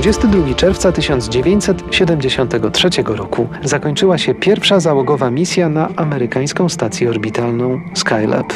22 czerwca 1973 roku zakończyła się pierwsza załogowa misja na amerykańską stację orbitalną Skylab.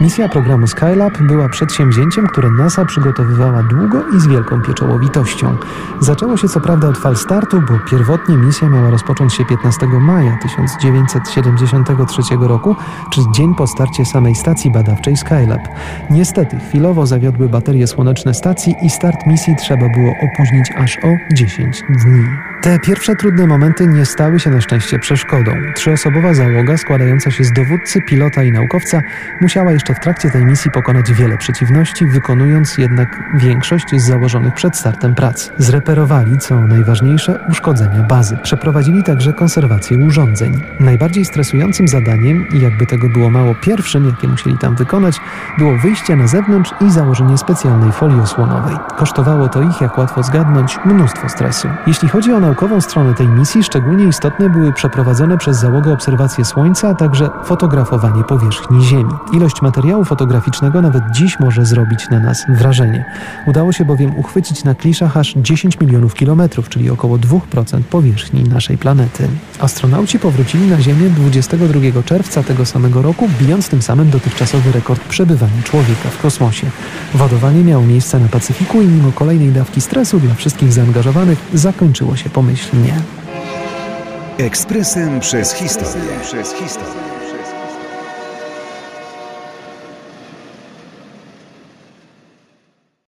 Misja programu Skylab była przedsięwzięciem, które NASA przygotowywała długo i z wielką pieczołowitością. Zaczęło się co prawda od fal startu, bo pierwotnie misja miała rozpocząć się 15 maja 1973 roku, czyli dzień po starcie samej stacji badawczej Skylab. Niestety chwilowo zawiodły baterie słoneczne stacji i start misji trzeba było opóźnić aż o 10 dni. Te pierwsze trudne momenty nie stały się na szczęście przeszkodą. Trzyosobowa załoga składająca się z dowódcy, pilota i naukowca musiała jeszcze w trakcie tej misji pokonać wiele przeciwności, wykonując jednak większość z założonych przed startem prac. Zreperowali, co najważniejsze, uszkodzenia bazy. Przeprowadzili także konserwację urządzeń. Najbardziej stresującym zadaniem, i jakby tego było mało pierwszym, jakie musieli tam wykonać, było wyjście na zewnątrz i założenie specjalnej folii osłonowej. Kosztowało to ich, jak łatwo zgadnąć, mnóstwo stresu. Jeśli chodzi o naukową stronę tej misji, szczególnie istotne były przeprowadzone przez załogę obserwacje Słońca, a także fotografowanie powierzchni Ziemi. Ilość materiału fotograficznego nawet dziś może zrobić na nas wrażenie. Udało się bowiem uchwycić na kliszach aż 10 milionów kilometrów, czyli około 2% powierzchni naszej planety. Astronauci powrócili na Ziemię 22 czerwca tego samego roku, bijąc tym samym dotychczasowy rekord przebywania człowieka w kosmosie. Wodowanie miało miejsce na Pacyfiku i mimo kolejnej dawki stresu dla wszystkich zaangażowanych zakończyło się pomyślnie. Ekspresem przez historię. Przez historię.